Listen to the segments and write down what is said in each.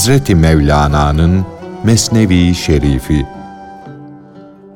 Hazreti Mevlana'nın Mesnevi Şerifi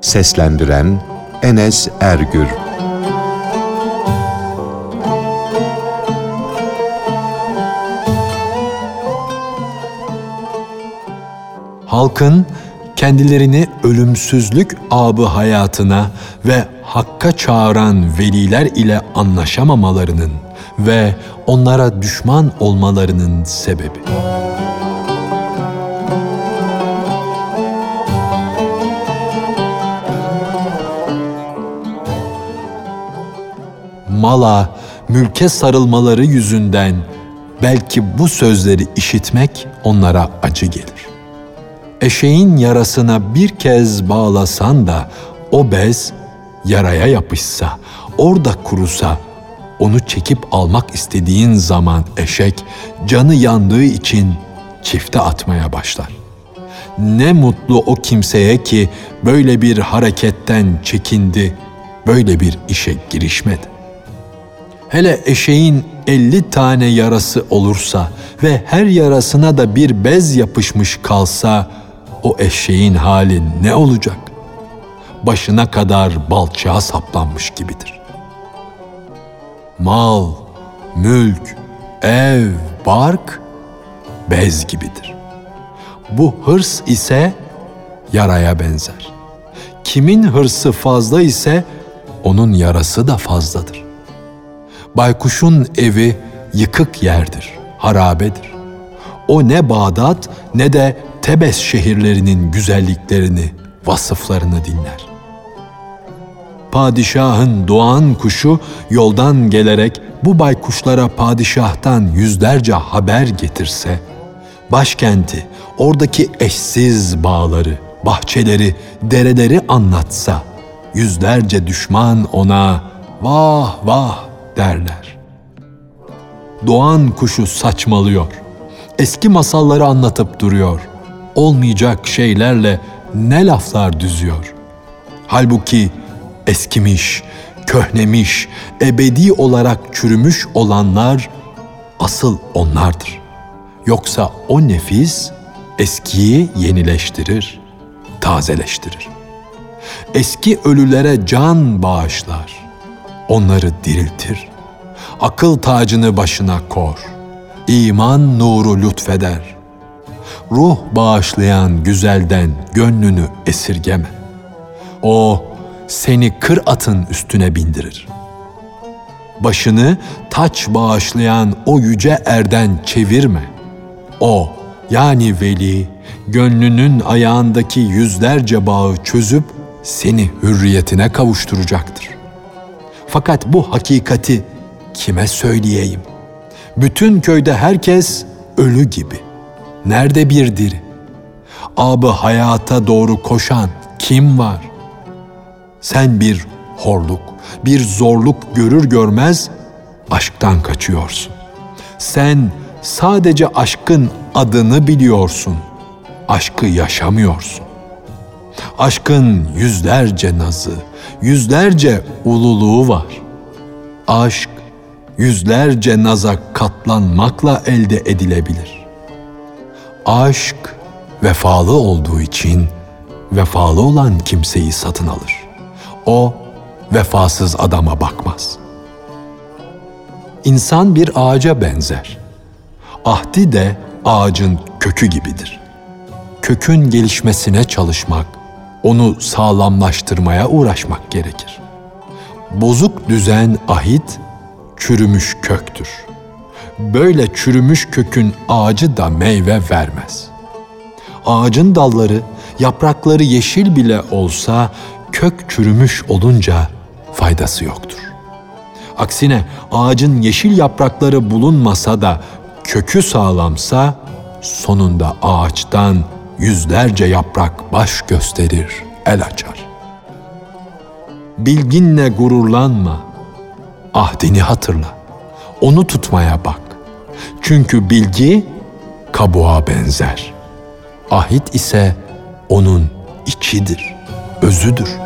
Seslendiren Enes Ergür Halkın kendilerini ölümsüzlük abı hayatına ve hakka çağıran veliler ile anlaşamamalarının ve onlara düşman olmalarının sebebi. Mala, mülke sarılmaları yüzünden belki bu sözleri işitmek onlara acı gelir. Eşeğin yarasına bir kez bağlasan da o bez yaraya yapışsa, orada kurusa, onu çekip almak istediğin zaman eşek canı yandığı için çifte atmaya başlar. Ne mutlu o kimseye ki böyle bir hareketten çekindi, böyle bir işe girişmedi. Hele eşeğin elli tane yarası olursa ve her yarasına da bir bez yapışmış kalsa, o eşeğin hali ne olacak? Başına kadar balçığa saplanmış gibidir. Mal, mülk, ev, bark bez gibidir. Bu hırs ise yaraya benzer. Kimin hırsı fazla ise onun yarası da fazladır. Baykuşun evi yıkık yerdir, harabedir. O ne Bağdat ne de Tebes şehirlerinin güzelliklerini, vasıflarını dinler. Padişahın doğan kuşu yoldan gelerek bu baykuşlara padişahtan yüzlerce haber getirse, başkenti, oradaki eşsiz bağları, bahçeleri, dereleri anlatsa, yüzlerce düşman ona vah vah derler. Doğan kuşu saçmalıyor. Eski masalları anlatıp duruyor. Olmayacak şeylerle ne laflar düzüyor. Halbuki eskimiş, köhnemiş, ebedi olarak çürümüş olanlar asıl onlardır. Yoksa o nefis eskiyi yenileştirir, tazeleştirir. Eski ölülere can bağışlar, onları diriltir. Akıl tacını başına kor, iman nuru lütfeder. Ruh bağışlayan güzelden gönlünü esirgeme. O seni kır atın üstüne bindirir. Başını taç bağışlayan o yüce erden çevirme. O yani veli gönlünün ayağındaki yüzlerce bağı çözüp seni hürriyetine kavuşturacaktır. Fakat bu hakikati kime söyleyeyim? Bütün köyde herkes ölü gibi. Nerede bir diri? Abı hayata doğru koşan kim var? Sen bir horluk, bir zorluk görür görmez aşktan kaçıyorsun. Sen sadece aşkın adını biliyorsun. Aşkı yaşamıyorsun. Aşkın yüzlerce nazı, yüzlerce ululuğu var. Aşk yüzlerce naza katlanmakla elde edilebilir. Aşk vefalı olduğu için vefalı olan kimseyi satın alır. O vefasız adama bakmaz. İnsan bir ağaca benzer. Ahdi de ağacın kökü gibidir. Kökün gelişmesine çalışmak, onu sağlamlaştırmaya uğraşmak gerekir. Bozuk düzen ahit, çürümüş köktür. Böyle çürümüş kökün ağacı da meyve vermez. Ağacın dalları, yaprakları yeşil bile olsa kök çürümüş olunca faydası yoktur. Aksine ağacın yeşil yaprakları bulunmasa da kökü sağlamsa sonunda ağaçtan yüzlerce yaprak baş gösterir, el açar. Bilginle gururlanma, ahdini hatırla, onu tutmaya bak. Çünkü bilgi kabuğa benzer. Ahit ise onun içidir, özüdür.''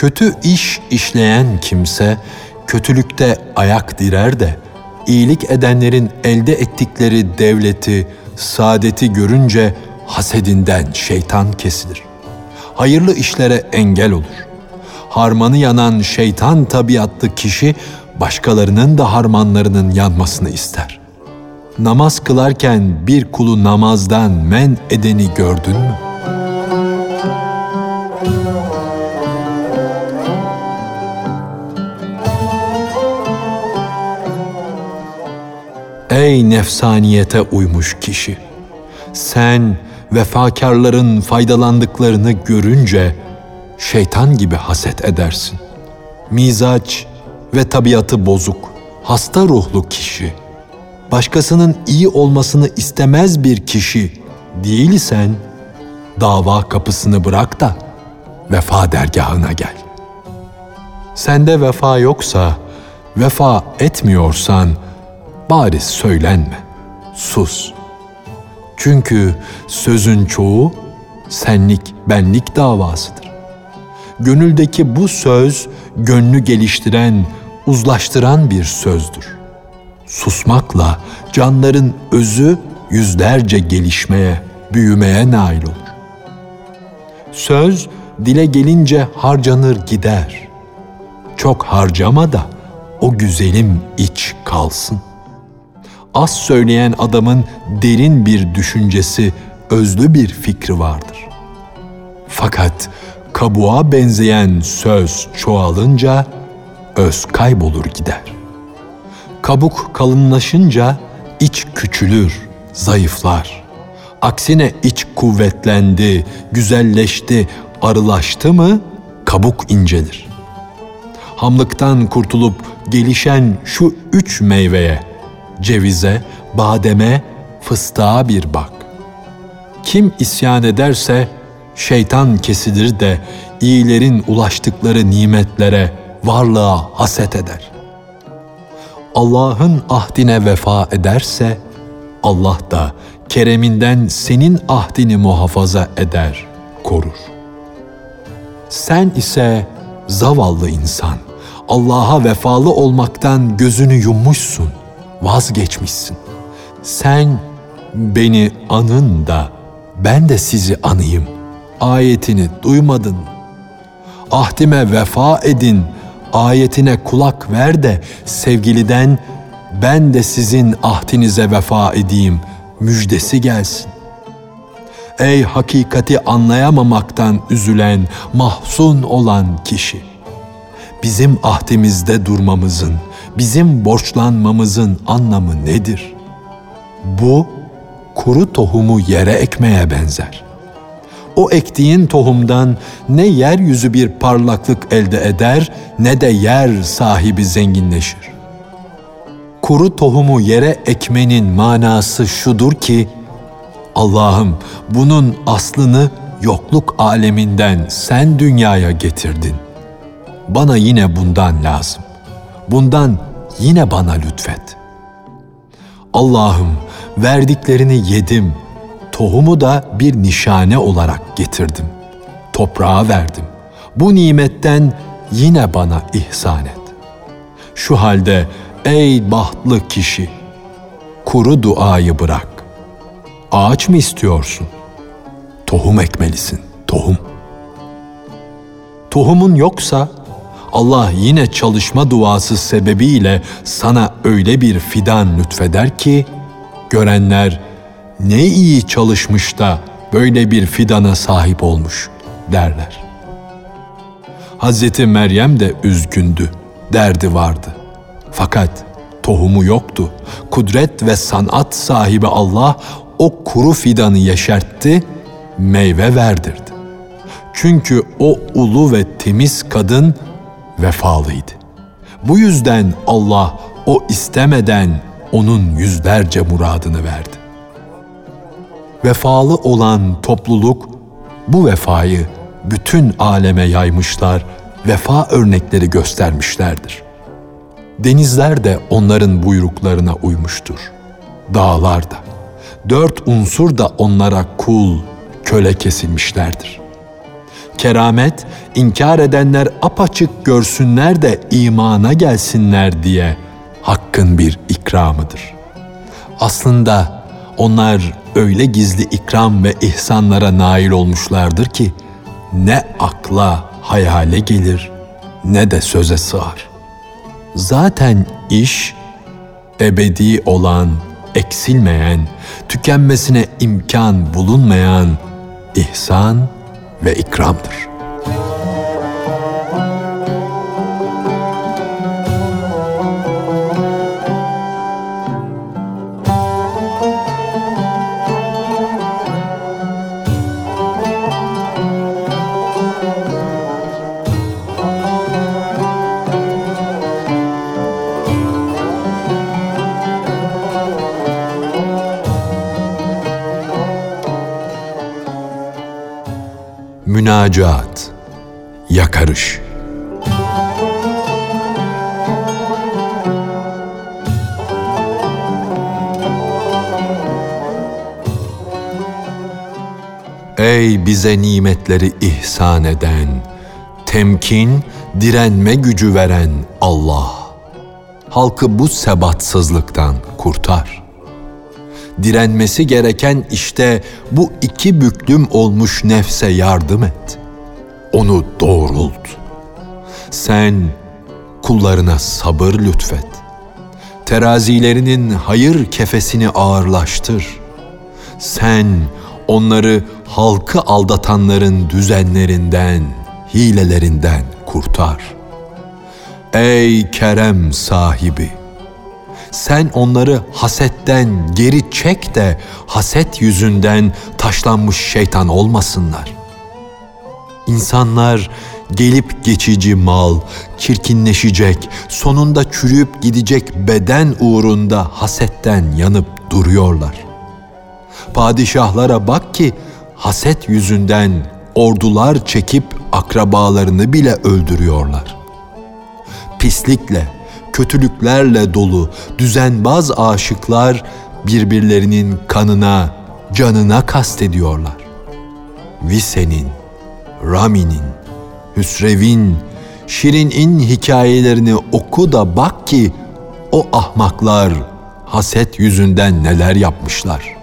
Kötü iş işleyen kimse kötülükte ayak direr de iyilik edenlerin elde ettikleri devleti, saadeti görünce hasedinden şeytan kesilir. Hayırlı işlere engel olur. Harmanı yanan şeytan tabiatlı kişi başkalarının da harmanlarının yanmasını ister. Namaz kılarken bir kulu namazdan men edeni gördün mü? Ey nefsaniyete uymuş kişi! Sen vefakarların faydalandıklarını görünce şeytan gibi haset edersin. Mizaç ve tabiatı bozuk, hasta ruhlu kişi, başkasının iyi olmasını istemez bir kişi değilsen, dava kapısını bırak da vefa dergahına gel. Sende vefa yoksa, vefa etmiyorsan, bari söylenme, sus. Çünkü sözün çoğu senlik benlik davasıdır. Gönüldeki bu söz gönlü geliştiren, uzlaştıran bir sözdür. Susmakla canların özü yüzlerce gelişmeye, büyümeye nail olur. Söz dile gelince harcanır gider. Çok harcama da o güzelim iç kalsın az söyleyen adamın derin bir düşüncesi, özlü bir fikri vardır. Fakat kabuğa benzeyen söz çoğalınca öz kaybolur gider. Kabuk kalınlaşınca iç küçülür, zayıflar. Aksine iç kuvvetlendi, güzelleşti, arılaştı mı kabuk incelir. Hamlıktan kurtulup gelişen şu üç meyveye cevize, bademe, fıstığa bir bak. Kim isyan ederse şeytan kesilir de iyilerin ulaştıkları nimetlere, varlığa haset eder. Allah'ın ahdine vefa ederse Allah da kereminden senin ahdini muhafaza eder, korur. Sen ise zavallı insan, Allah'a vefalı olmaktan gözünü yummuşsun vazgeçmişsin. Sen beni anın da ben de sizi anayım. Ayetini duymadın. Ahdime vefa edin. Ayetine kulak ver de sevgiliden ben de sizin ahdinize vefa edeyim müjdesi gelsin. Ey hakikati anlayamamaktan üzülen, mahzun olan kişi! Bizim ahdimizde durmamızın, bizim borçlanmamızın anlamı nedir? Bu kuru tohumu yere ekmeye benzer. O ektiğin tohumdan ne yeryüzü bir parlaklık elde eder ne de yer sahibi zenginleşir. Kuru tohumu yere ekmenin manası şudur ki Allah'ım bunun aslını yokluk aleminden sen dünyaya getirdin. Bana yine bundan lazım. Bundan yine bana lütfet. Allah'ım verdiklerini yedim, tohumu da bir nişane olarak getirdim. Toprağa verdim. Bu nimetten yine bana ihsan et. Şu halde ey bahtlı kişi, kuru duayı bırak. Ağaç mı istiyorsun? Tohum ekmelisin, tohum. Tohumun yoksa Allah yine çalışma duası sebebiyle sana öyle bir fidan lütfeder ki görenler ne iyi çalışmış da böyle bir fidana sahip olmuş derler. Hazreti Meryem de üzgündü, derdi vardı. Fakat tohumu yoktu. Kudret ve sanat sahibi Allah o kuru fidanı yeşertti, meyve verdirdi. Çünkü o ulu ve temiz kadın vefalıydı. Bu yüzden Allah o istemeden onun yüzlerce muradını verdi. Vefalı olan topluluk bu vefayı bütün aleme yaymışlar, vefa örnekleri göstermişlerdir. Denizler de onların buyruklarına uymuştur. Dağlar da, dört unsur da onlara kul, köle kesilmişlerdir. Keramet inkar edenler apaçık görsünler de imana gelsinler diye hakkın bir ikramıdır. Aslında onlar öyle gizli ikram ve ihsanlara nail olmuşlardır ki ne akla hayale gelir ne de söze sığar. Zaten iş ebedi olan, eksilmeyen, tükenmesine imkan bulunmayan ihsan ve ikramdır. Münacat Yakarış Ey bize nimetleri ihsan eden, temkin, direnme gücü veren Allah! Halkı bu sebatsızlıktan kurtar.'' Direnmesi gereken işte bu iki büklüm olmuş nefse yardım et. Onu doğrult. Sen kullarına sabır lütfet. Terazilerinin hayır kefesini ağırlaştır. Sen onları halkı aldatanların düzenlerinden, hilelerinden kurtar. Ey kerem sahibi! Sen onları hasetten geri çek de haset yüzünden taşlanmış şeytan olmasınlar. İnsanlar gelip geçici mal, çirkinleşecek, sonunda çürüyüp gidecek beden uğrunda hasetten yanıp duruyorlar. Padişahlara bak ki haset yüzünden ordular çekip akrabalarını bile öldürüyorlar. Pislikle, kötülüklerle dolu düzenbaz aşıklar birbirlerinin kanına, canına kastediyorlar. Vise'nin, Rami'nin, Hüsrev'in, Şirin'in hikayelerini oku da bak ki o ahmaklar haset yüzünden neler yapmışlar.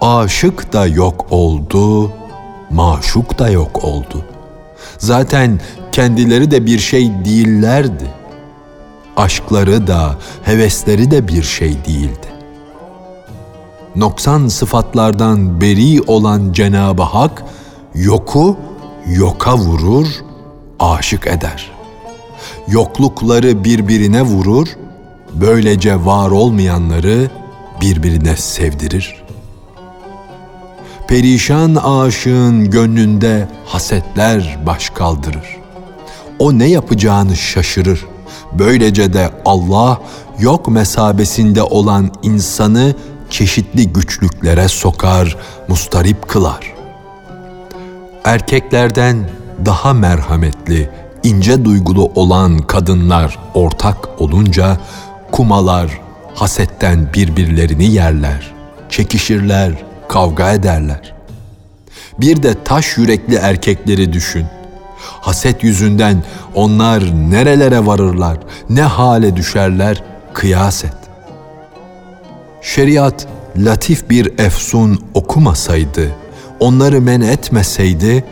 Aşık da yok oldu, maşuk da yok oldu. Zaten kendileri de bir şey değillerdi.'' Aşkları da, hevesleri de bir şey değildi. Noksan sıfatlardan beri olan Cenab-ı Hak, yoku yoka vurur, aşık eder. Yoklukları birbirine vurur, böylece var olmayanları birbirine sevdirir. Perişan aşığın gönlünde hasetler baş kaldırır. O ne yapacağını şaşırır. Böylece de Allah yok mesabesinde olan insanı çeşitli güçlüklere sokar, mustarip kılar. Erkeklerden daha merhametli, ince duygulu olan kadınlar ortak olunca kumalar hasetten birbirlerini yerler, çekişirler, kavga ederler. Bir de taş yürekli erkekleri düşün.'' Haset yüzünden onlar nerelere varırlar, ne hale düşerler kıyas et. Şeriat latif bir efsun okumasaydı, onları men etmeseydi,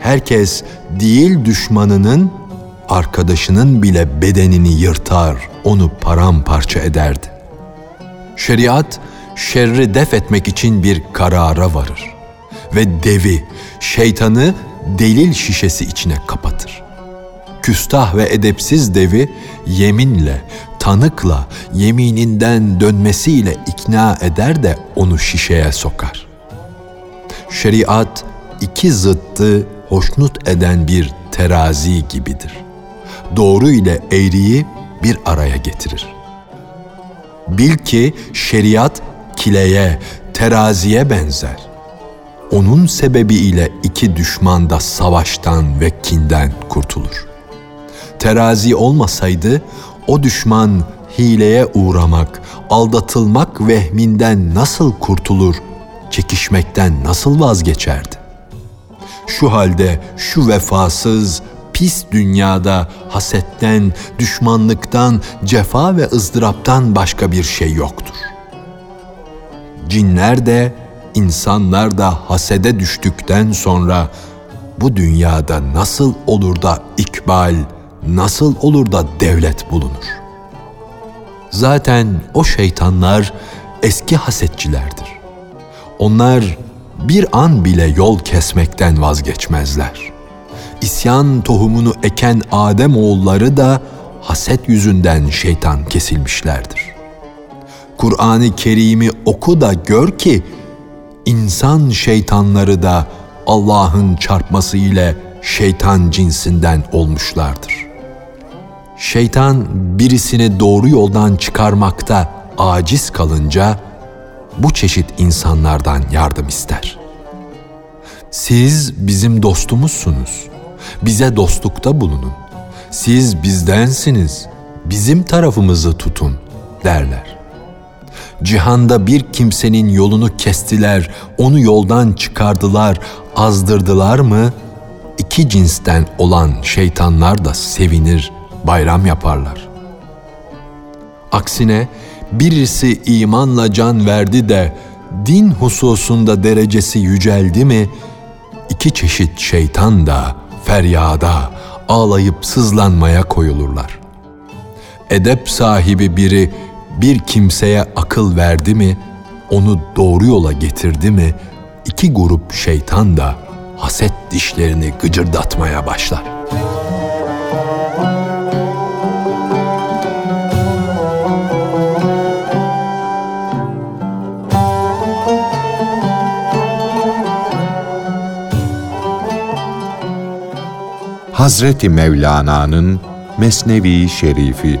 herkes değil düşmanının, arkadaşının bile bedenini yırtar, onu paramparça ederdi. Şeriat, şerri def etmek için bir karara varır ve devi, şeytanı delil şişesi içine kapatır. Küstah ve edepsiz devi yeminle, tanıkla, yemininden dönmesiyle ikna eder de onu şişeye sokar. Şeriat iki zıttı hoşnut eden bir terazi gibidir. Doğru ile eğriyi bir araya getirir. Bil ki şeriat kileye, teraziye benzer onun sebebiyle iki düşman da savaştan ve kinden kurtulur. Terazi olmasaydı o düşman hileye uğramak, aldatılmak vehminden nasıl kurtulur, çekişmekten nasıl vazgeçerdi? Şu halde şu vefasız, pis dünyada hasetten, düşmanlıktan, cefa ve ızdıraptan başka bir şey yoktur. Cinler de, insanlar da hasede düştükten sonra bu dünyada nasıl olur da ikbal, nasıl olur da devlet bulunur? Zaten o şeytanlar eski hasetçilerdir. Onlar bir an bile yol kesmekten vazgeçmezler. İsyan tohumunu eken Adem oğulları da haset yüzünden şeytan kesilmişlerdir. Kur'an-ı Kerim'i oku da gör ki insan şeytanları da Allah'ın çarpması ile şeytan cinsinden olmuşlardır. Şeytan birisini doğru yoldan çıkarmakta aciz kalınca bu çeşit insanlardan yardım ister. Siz bizim dostumuzsunuz. Bize dostlukta bulunun. Siz bizdensiniz. Bizim tarafımızı tutun derler. Cihanda bir kimsenin yolunu kestiler, onu yoldan çıkardılar, azdırdılar mı? İki cinsten olan şeytanlar da sevinir, bayram yaparlar. Aksine birisi imanla can verdi de din hususunda derecesi yüceldi mi, iki çeşit şeytan da feryada, ağlayıp sızlanmaya koyulurlar. Edep sahibi biri bir kimseye akıl verdi mi, onu doğru yola getirdi mi, iki grup şeytan da haset dişlerini gıcırdatmaya başlar. Hazreti Mevlana'nın Mesnevi Şerifi